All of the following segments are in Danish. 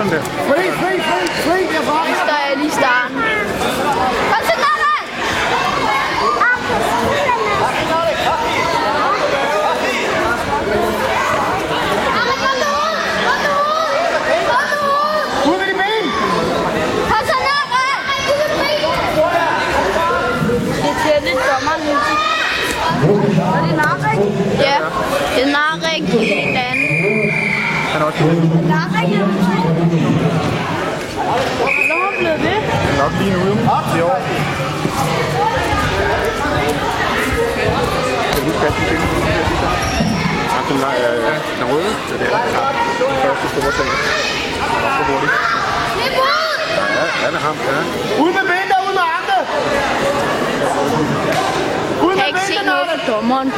ഉണ്ട് Er også ude. Narik, jeg Hvornår er blevet det? Han er nok lige ude i år. Kan du huske, at de fik den her sidste? Ja, den, er, øh, den røde. Det er det, han har. Den første store ting. Han er også hurtigt. Det er brud! Ja, ja, det er ham. Ja. Ud med benene, ud med armene. Ud med Nara. på dommeren.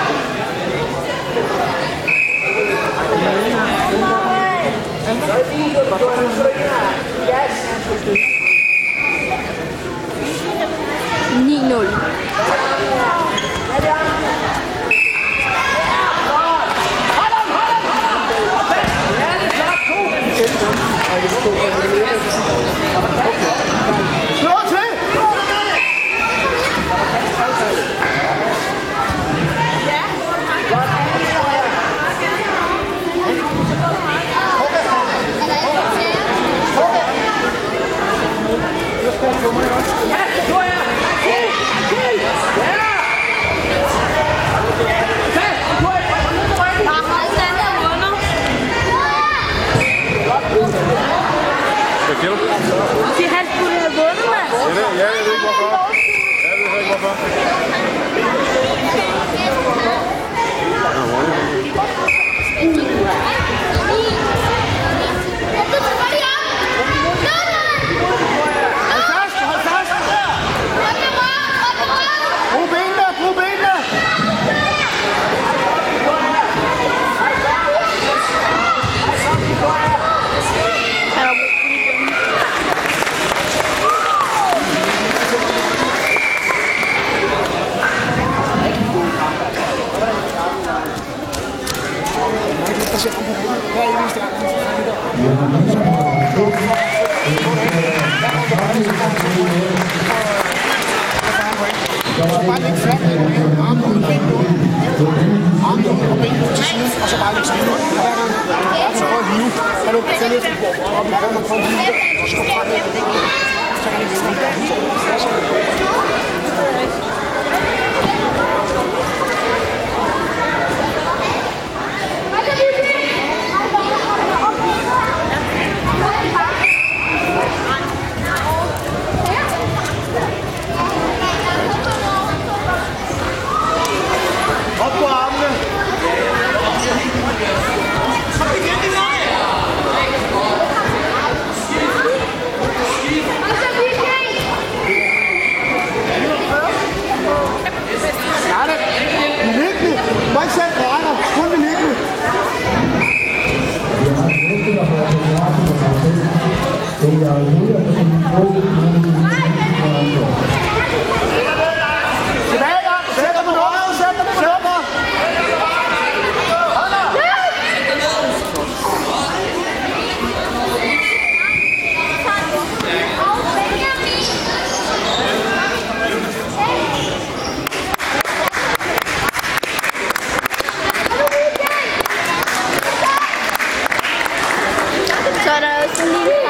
Hvad siger du? Det han skulle have vundet, mand. Ja, jeg ved ikke hvorfor. Jeg ved ikke hvorfor. Bare læg fladt med armene ud, benene ud. Armene og ud til siden, og så bare læg sneen ud. Og så prøv at hive. Kan du kan prøve at hive. Så kan. Agora, eu